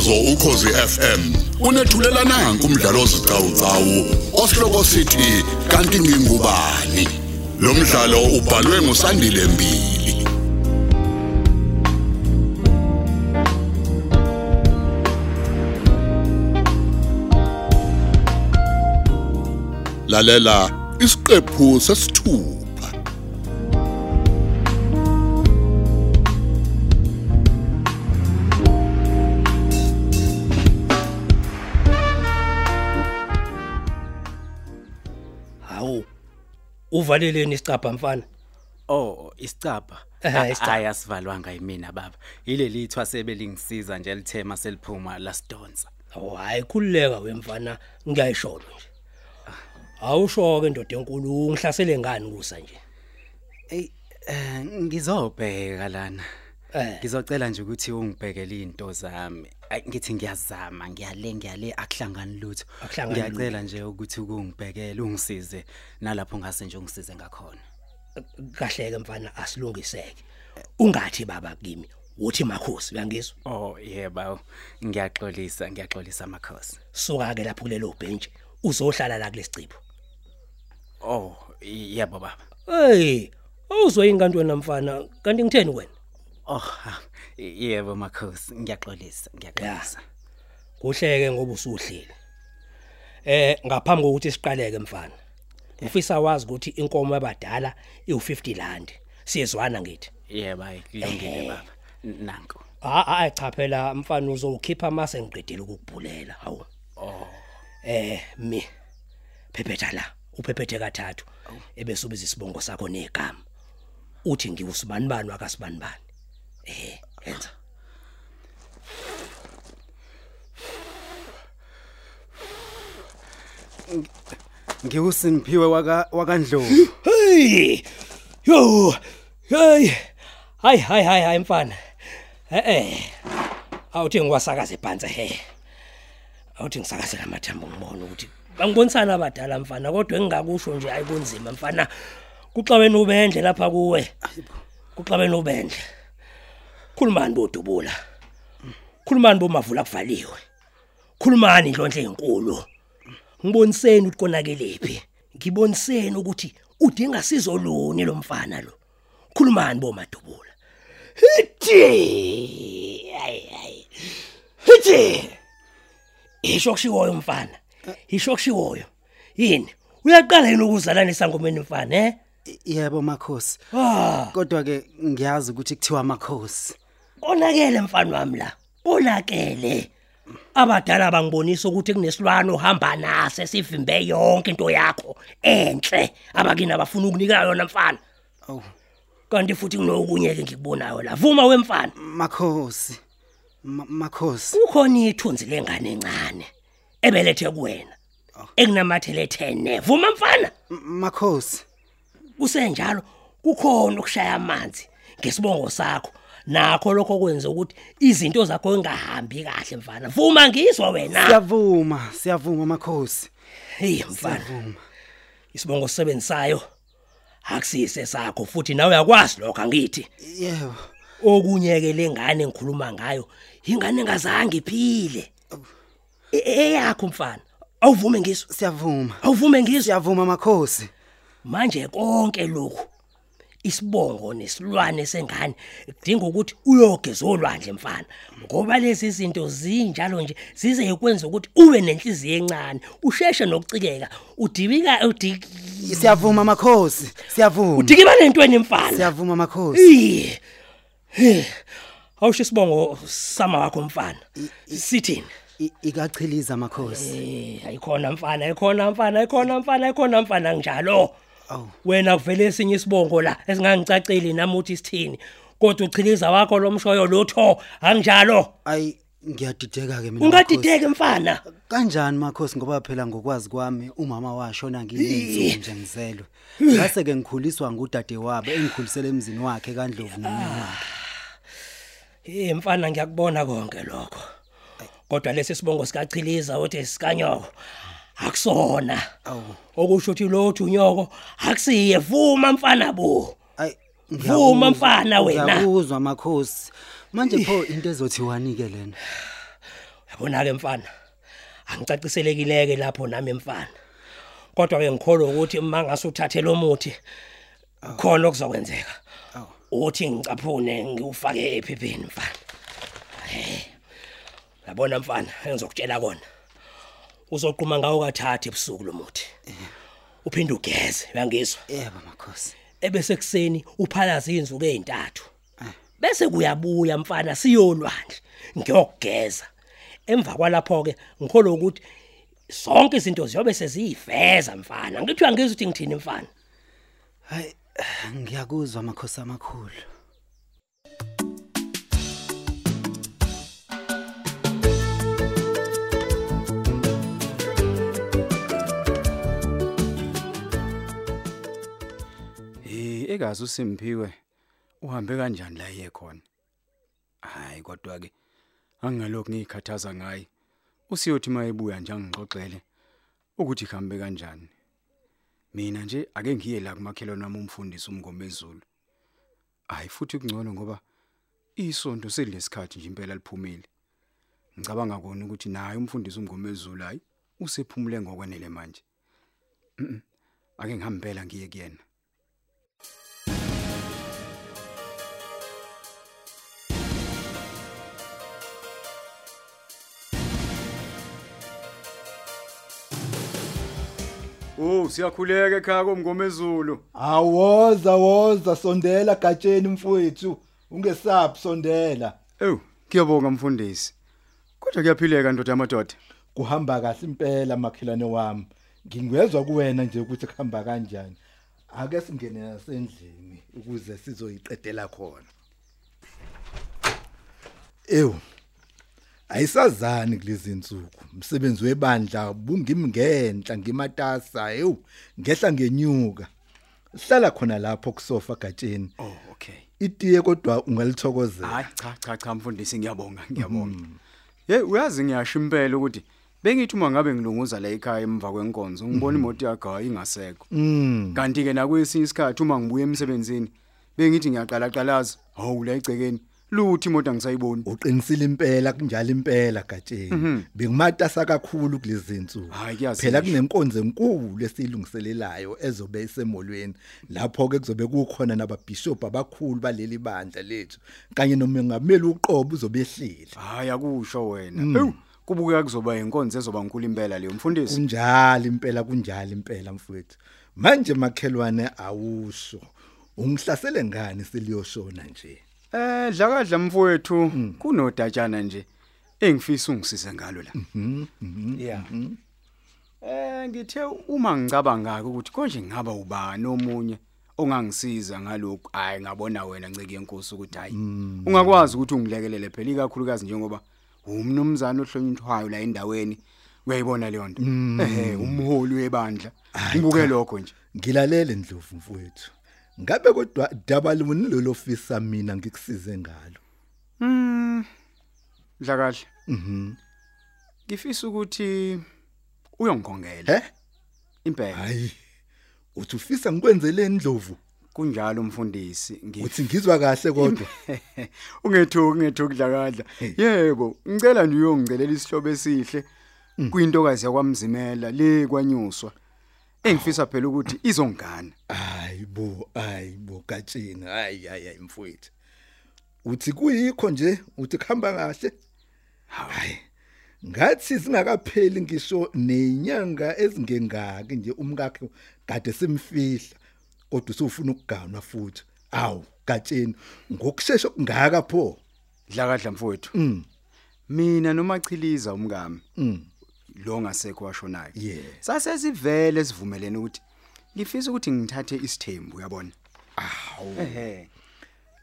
umsakazo ukhosi FM unethulela nanku umdlalo ozicawucawu osihloko sithi kanti ngingubani? Lo mdlalo ubhalwe ngusandile mbili. Lalela isiqephu sesithupha Uvaleleni isicapha mfana. Oh, isicapha. Ehhe, isicapha. Hayi asivalwanga yimina baba. Ile lithwa sebelingisiza nje lithema seliphuma lasidonsa. Hawu hayi khulileka wemfana ngiyayisholo nje. Awusho ke ndoda enkulu ungihlasele ngani kusa nje. Ey, eh ngizobheka lana. Eh. Ngizocela nje ukuthi ungibhekele izinto zami. Ay ngithi ngiyazama, ngiyale ngiyale akuhlangani lutho. Akuhlangani Ngiyacela nje ukuthi ukungibhekele ungisize nalapho ngase nje ungisize ngakhona. Kahle ke mfana asilungiseke. Ungathi baba kimi uthi makhosi uyangizwa. Oh, yebo. Ngiyaxolisa, ngiyaxolisa makhosi. Suka ke lapho kulelo bench uzohlala la kulesicipho. Oh, yebo baba. Hey, awuzoyini kanti wena mfana kanti ngitheni wena? Oh, yebo makhosi, ngiyaxolisa, ngiyaxolisa. Kuhleke ngoba usuhleli. Eh ngaphambi kokuthi siqaleke mfana. Ufisa wazi ukuthi inkomo yabadala iu50 rand. Siyezwana ngithi. Yebo, hayi kulungile baba. N- Nanko. Ha ha cha phela mfana uzokhipha mase ngiqedile ukubhulela hawu. Oh, Eh mi phephetha la uphephethe kathathu ebese ubiza isibongo sakho negama. Uthi ngiwusibani bani wakasibani bani. Eh yenza. ngiwusiniphiwe waka wakandlovu. Hey! Yo! Hey! Hayi hayi hayi hayi mfana. Eh eh. Awuthi ngiwasakaze phansi he. Awuthi ngisakaze lamathambo ngibona ukuthi bangibonisana abadala mfana kodwa engingakusho nje ayikunzima mfana. Kuxabene ubendle lapha kuwe. Kuxabene ubendle. Khulumani bodubula. Khulumani bomavula kuvaliwe. Khulumani inhlonhle enkulu. Ngiboniseni ukuthi konakelephi. Ngiboniseni ukuthi udinga sizo luni lo mfana lo. Khulumani bomadubula. Hithi! Ay ay. Hithi! Isho kushiwoyo mfana. Isho kushiwoyo. Yini? Uyaqala yini ukuzalanisa ngomeni mfana, eh? Yebo makhosi. Ah, Kodwa ke ngiyazi ukuthi kuthiwa makhosi. Konakele mfana wami la. Konakele. Abadala bangibonisa ukuthi kunesilwane uhamba nase sivimbe yonke into yakho enhle abakini abafuna ukunika yona mfana. Oh, Kanti futhi kunokunye ke ngikubonayo la. Vuma wemfana. makhosi. Ma- Makhosi. Kukhona ithunzi lengane encane ebelethe kuwena. Ekunamathele 10. Vuma mfana. Makhosi. Kusenjalo kukhona ukushaya amanzi ngesibongo sakho. Nakho lokho kwenza ukuthi izinto zakho engahambi kahle mfana. Vuma ngizwa wena. Siyavuma, siyavuma makhosi. Hey mfana. Isibongo sisebenzayo akusise sakho futhi nawe uyakwazi lokho angithi. Yebo. Okunye ke lengane engikhuluma ngayo, ingane engazange iphile. E- Eyakho mfana. Awuvume ngiso. Siyavuma. Awuvume ngiso. Siyavuma makhosi. Manje konke lokhu isibongo nesilwane sengane kudinga ukuthi uyogeza olwandle mfana ngoba lezi zinto zinjalo nje zize ukwenza ukuthi ube nenhliziyo encane usheshe nokucikeka udibika udik Siyavuma makhosi. Siyavuma. udikiba lentweni mfana Siyavuma makhosi. Awusho isibongo sama wakho mfana. Sithini? Ikachiliza makhosi. Ayikhona mfana, ayikhona mfana, ayikhona mfana, ayikhona mfana njalo. Aw. Wena kuvele esinye isibongo la esingangicaceli nami uthi sithini. Kodwa uchiliza wakho lomshoyo lotho, anginjalo. Ay ngiyadideka ke mina. Ungadideke mfana. makhosi. Kanjani makhosi ngoba phela ngokwazi kwami umama washona ngiyenzuku nje ngizelwe. Ngase ke ngikhuliswa ngudade wabo engikhulisele emzini wakhe kaNdlovu nomnyama wakhe. Eh mfana ngiyakubona konke lokho. Kodwa lesi sibongo sikachiliza uthi sikanyoko. Akusona. Okusho ukuthi lo thunyoko akusiye vuma mfana bo. Ay Vuma mfana wena. Ngiyakuzwa makhosi. Manje pho into ezothi wanike lena. Yabona ke mfana. Angicaciselekileke lapho nami mfana. Kodwa ke ngikholwa ukuthi uma ngase uthathe lo muthi khona okuzokwenzeka. Uthi ngicaphune ngiufake ephepheni mfana. Yabona mfana, engizokutshela kona. Uzoqhuma ngawo kathathu ebusuku lo muthi. Uphinde ugeze, uyangizwa? Yebo makhosi. ebese kuseni uphalaza izinsuku ezintathu bese kuyabuya mfana siyolwandle ngiyogeza emva kwalapho ke ngikholwa ukuthi zonke izinto ziyobe seziyiveza mfana ngithi uyangizwa ukuthi ngithini mfana Hayi ngiyakuzwa makhosi amakhulu. Eh ekazi uSimphiwe uhambe kanjani la iye khona? Hayi kodwa ke angingalokhu ngikhathaza ngaye. Usiyothi mayebuya nje angixoxele ukuthi kuhambe kanjani. Mina nje ake ngiye la kumakhelwane wami umfundisi umngomezulu. Hayi futhi kungcono ngoba isonto selilesikhathi nje impela liphumile. Ngicabanga kona ukuthi naye umfundisi umngomezulu hayi usephumule ngokwenele manje. Mhm. Ake ngihambela ngiye kuyena. Oh, siyakhuleka ekhaya komngomezulu. Awoza woza sondela gatsheni mfowethu ungesabi sondela Ew, ngiyabonga mfundisi. Kodwa kuyaphileka ndoda yamadoda. kuhamba kahle impela makhelwane wami ngingwezwa kuwena nje ukuthi kuhamba kanjani ake singene nasendlini ukuze sizoyiqedela khona Ew ayisazani kulezi insuku umsebenzi webandla bungimngenhla ngimatasa ew ngehla ngenyuka. Hlala khona lapho kusofa gatsheni Oh, okay. itiye kodwa ungalithokozela. Hayi cha cha cha mfundisi ngiyabonga, ngiyabonga. Hey, uyazi ngiyasho impela ukuthi bengithi uma ngabe ngilunguza la ekhaya emva kwenkonzo ngibona imoto yakhe ingasekho. mm. Kanti ke nakwesinye isikhathi uma ngibuya emsebenzini bengithi ngiyaqala qalaza, hawu la egcekeni, luthi imoto angisayiboni. uqinisile impela kunjalo impela gatsheni. Bengimatasa kakhulu kulezi insuku Hhayi, kuyazi phela ngisho. kunenkonzo enkulu esiyilungiselelayo ezobe isemolweni. Lapho ke kuzobe kukhona nababishop abakhulu baleli bandla lethu kanye nomengameli uqobo uzobe ehlile Hayi akusho wena. Ew, kubuka kuzoba inkonzo ezoba nkulu impela leyo mfundisi. kunjalo impela kunjalo impela mfowethu. Manje makhelwane awusho. Ungihlasele ngani seliyoshona nje? Eh dlakadla mfowethu kunodatshana nje engifisa ungisize ngalo la. Yeah. Eh ngithe uma ngicabanga ukuthi konje ngaba ubani omunye ongangisiza ngalokho hayi ngabona wena nceke yenkosi ukuthi hayi ungakwazi ukuthi ungilekelele phela ikakhulukazi njengoba umnumzana ohlonitshwayo la endaweni. Uyayibona leyo nto? Ehe umholi webandla. Ngibuke lokho nje. Ngilalele ndlovu mfowethu. Ngabe kodwa dabaluni lelo fisa mina ngikusize ngalo Mm. Dlakahle. Mhm. Ngifisa ukuthi uyongikongela he impela. hayi uthi ufisa ngikwenzeleni ndlovu Kunjalo mfundisi. Ngi uthi ngizwa kahle kodwa ungethuki ungethuki dlakadla. Yebo, ngicela nje uyongicelela isihlobo esihle kwintokazi yakwamzimela le kwanyuswa. Engifisa phela ukuthi izongana. hayi bo hayi bo gatsheni hayi hayi mfowethu uthi kuyikho nje uthi kuhamba kahle hayi ngathi singakapheli ngisho nenyanga ezingengaki nje umkakhe kade simfihla kodwa usufuna ukuganwa futhi awu gatsheni ngokusheshsha okungaka pho Dlakadla mfowethu. Mina nomachiliza umkami. Mm. Lo ngasekho washonayo. Yeah. Sase sivele sivumelene ukuthi ngifisa ukuthi ngithathe isithembu uyabona. awu Ehe.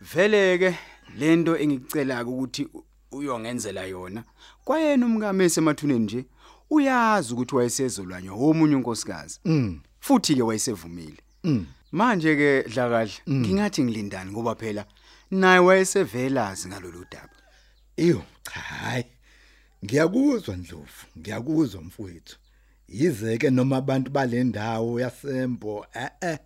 Vele ke lento engikucela ukuthi uyongenzela yona. Kwayena umkami esemathuneni nje uyazi ukuthi wayesezolwanywa omunye unkosikazi. Mm. Futhi ke wayesevumile. Mm. Manje ke dlakahle ngingathi ngilindani ngoba phela naye wayesevelazi ngalolu daba. Iyo cha hayi ngiyakuzwa Ndlovu ngiyakuzwa mfowethu. Yizeke noma abantu balendawo yasembo eh eh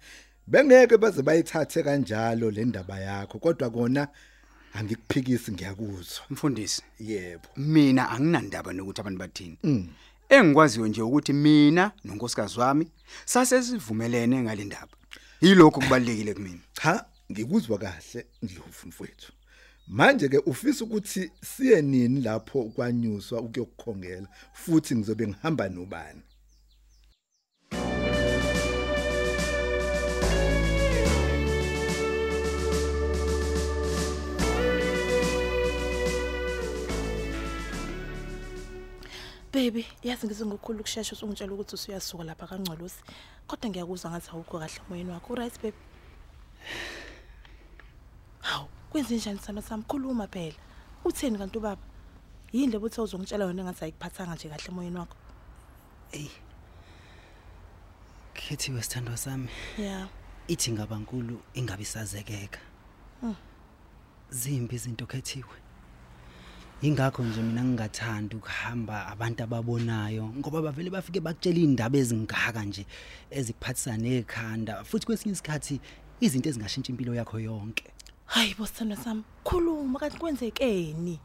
bengeke baze bayithathe kanjalo le ndaba yakho kodwa kona angikuphikisi ngiyakuzwa. Mfundisi. Yebo. Mina anginandaba nokuthi abantu bathini. Engikwaziyo nje ukuthi mina nonkosikazi wami sase sivumelene ngalendaba yilokho kubalekile kumina. Cha ngikuzwa kahle ndlovu mfowethu. Manje ke ufisa ukuthi siye nini lapho kwanyuswa ukuyokukhongela futhi ngizobe ngihamba nobani Baby, yazi ngizingokhulu ukusheshsha usungitshela ukuthi usuyasuka lapha kaNgcolosi. Kodwa ngiyakuzwa ngathi awukho kahle emoyeni wakho. Right baby? Hawu, kwenze njani sana sami khuluma phela. Utheni kanti ubaba? Yini lebuthe uzongitshela yona engathi ayikuphathanga nje kahle emoyeni wakho? Khethiwe sithandwa sami. Yeah. Ithi ngabankulu ingabe isazekeka. Zimbi izinto khethiwe. Ingakho nje mina ngingathanda ukuhamba abantu ababonayo ngoba bavele bafike bakutshela indaba ezingaka nje ezikuphathisa nekhanda futhi kwesinye isikhathi izinto ezingashintsha impilo yakho yonke. Hayi bosithanda sami, khuluma kanti kwenzekeni?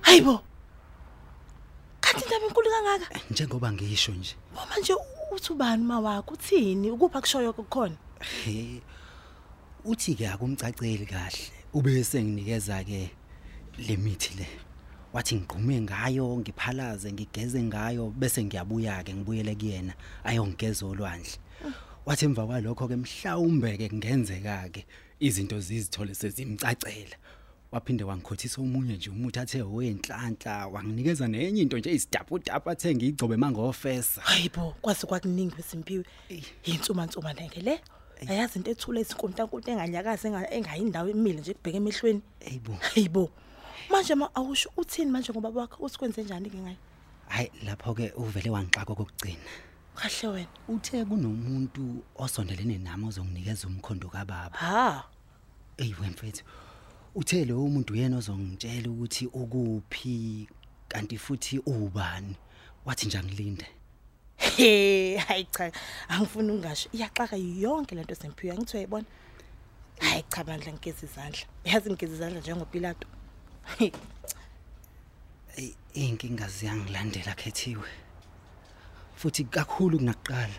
Hayibo. Kanti indaba enkulu kangaka? Njengoba ngisho nje. Uma nje uthi ubani ma wakho uthini? Ukupha kushoyo kukhona? He uthi ke akumcaceli kahle ubese nginikeza ke lemithi le wathi ngigqume ngayo ngiphalaze ngigeze ngayo bese ngiyabuya ke ngibuyele kuyena ayongigeza olwandle wathi emva kwalokho ke mhlawumbe ke kungenzeka ke izinto zizithole sezimcacela waphinde wangikhothisa omunye nje umuthi athe owenhlanhla wanginikeza nenye into nje isidapu dapu athe ngigcobe mangofesa Hayibo, kwase kwakuningi besimpiwe. Yinsuma nsuma ngeke le. Ayazi into ethule isinkonta konke enganyakazi enga- engayindawo emile nje kubheka emehlweni. eyibo Hayibo. Manje ma awusho uthini manje ngoba wakho uthi kwenze njani ke ngayo? hayi lapho ke uvele wangixaka kokugcina Kahle wena. uthe kunomuntu osondelene nami ozonginikeza umkhondo kababa Ha. eyi wemfethu uthe lo muntu yena ozongitshela ukuthi ukuphi kanti futhi ubani wathi nje angilinde He, hayi cha. Angifuni ungasho. Iyaxaka yonke lento semphiwe ngithiwe yibona. Hayi cha bandla ngigeza izandla. Yazi ngigeza izandla njengoPilato. Ey, inkinga ziyangilandela khethiwe futhi kakhulu kunakuqala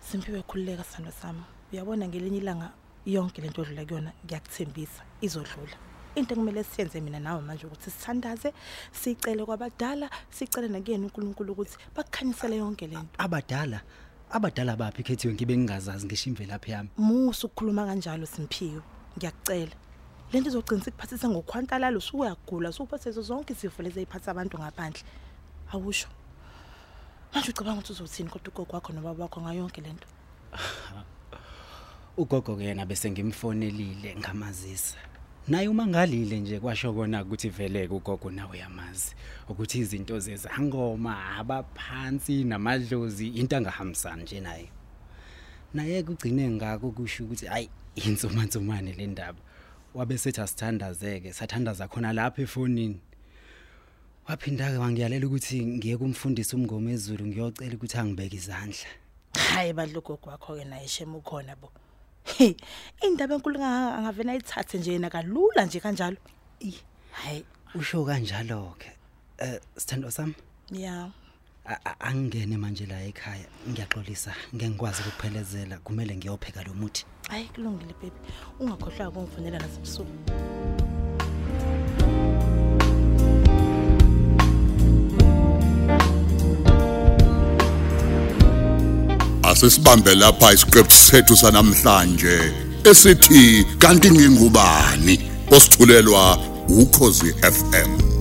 Simpiwe khulileka sithando sami. Uyabona ngelinye ilanga yonke lento odlula kuyona ngiyakuthembisa izodlula. Into ekumele siyenze mina nawe manje ukuthi sithandaze, sicele kwabadala, sicele nakuyena uNkulunkulu ukuthi bakukhanyisele yonke lento. abadala abadala baphi khethiwe ngibe ngingazazi ngisho imvelaphi yami Musu ukukhuluma kanjalo Simpiwe. Ngiyakucela. Lento izogcina sikuphathisa ngokhwantalalo usuyagula, usuphathe zonke izifo lezi eziphatha abantu ngaphandle. Awusho. Manje ucabanga ukuthi uzothini kodwa ugogo wakho nobaba wakho ngayo yonke lento. ugogo ke yena bese ngimfonelile ngamazisa naye uma ngalile nje kwasho kona ukuthi veleke ugogo nawe yamazi ukuthi izinto zezangoma abaphansi namadlozi into angahambisani nje naye naye kugcine ngako kusho ukuthi hayi insuma nsumane le ndaba wabe sethi asithandazeke sathandaza khona lapha efonini. Waphinda ke wangiyalela ukuthi ngiye kumfundisa umngoma ezulu ngiyocela ukuthi angibeke izandla. Hayi badla ugogo wakho ke naye shema ukhona bo. He, indaba enkulu kangaka angavena ayithathe nje yena kalula nje kanjalo. I, hayi usho kanjalo ke eh sithando sami? Ya. A- a- angingene manje la ekhaya ngiyaxolisa ngeke ngikwazi ukuphelezela kumele ngiyopheka lo muthi. Hayi kulungile baby. Ungakhohlwa ukungifonela nasebusuku asisibambe lapha isiqephu sethu sanamhlanje esithi kanti ngingubani? Osithulelwa ukhozi FM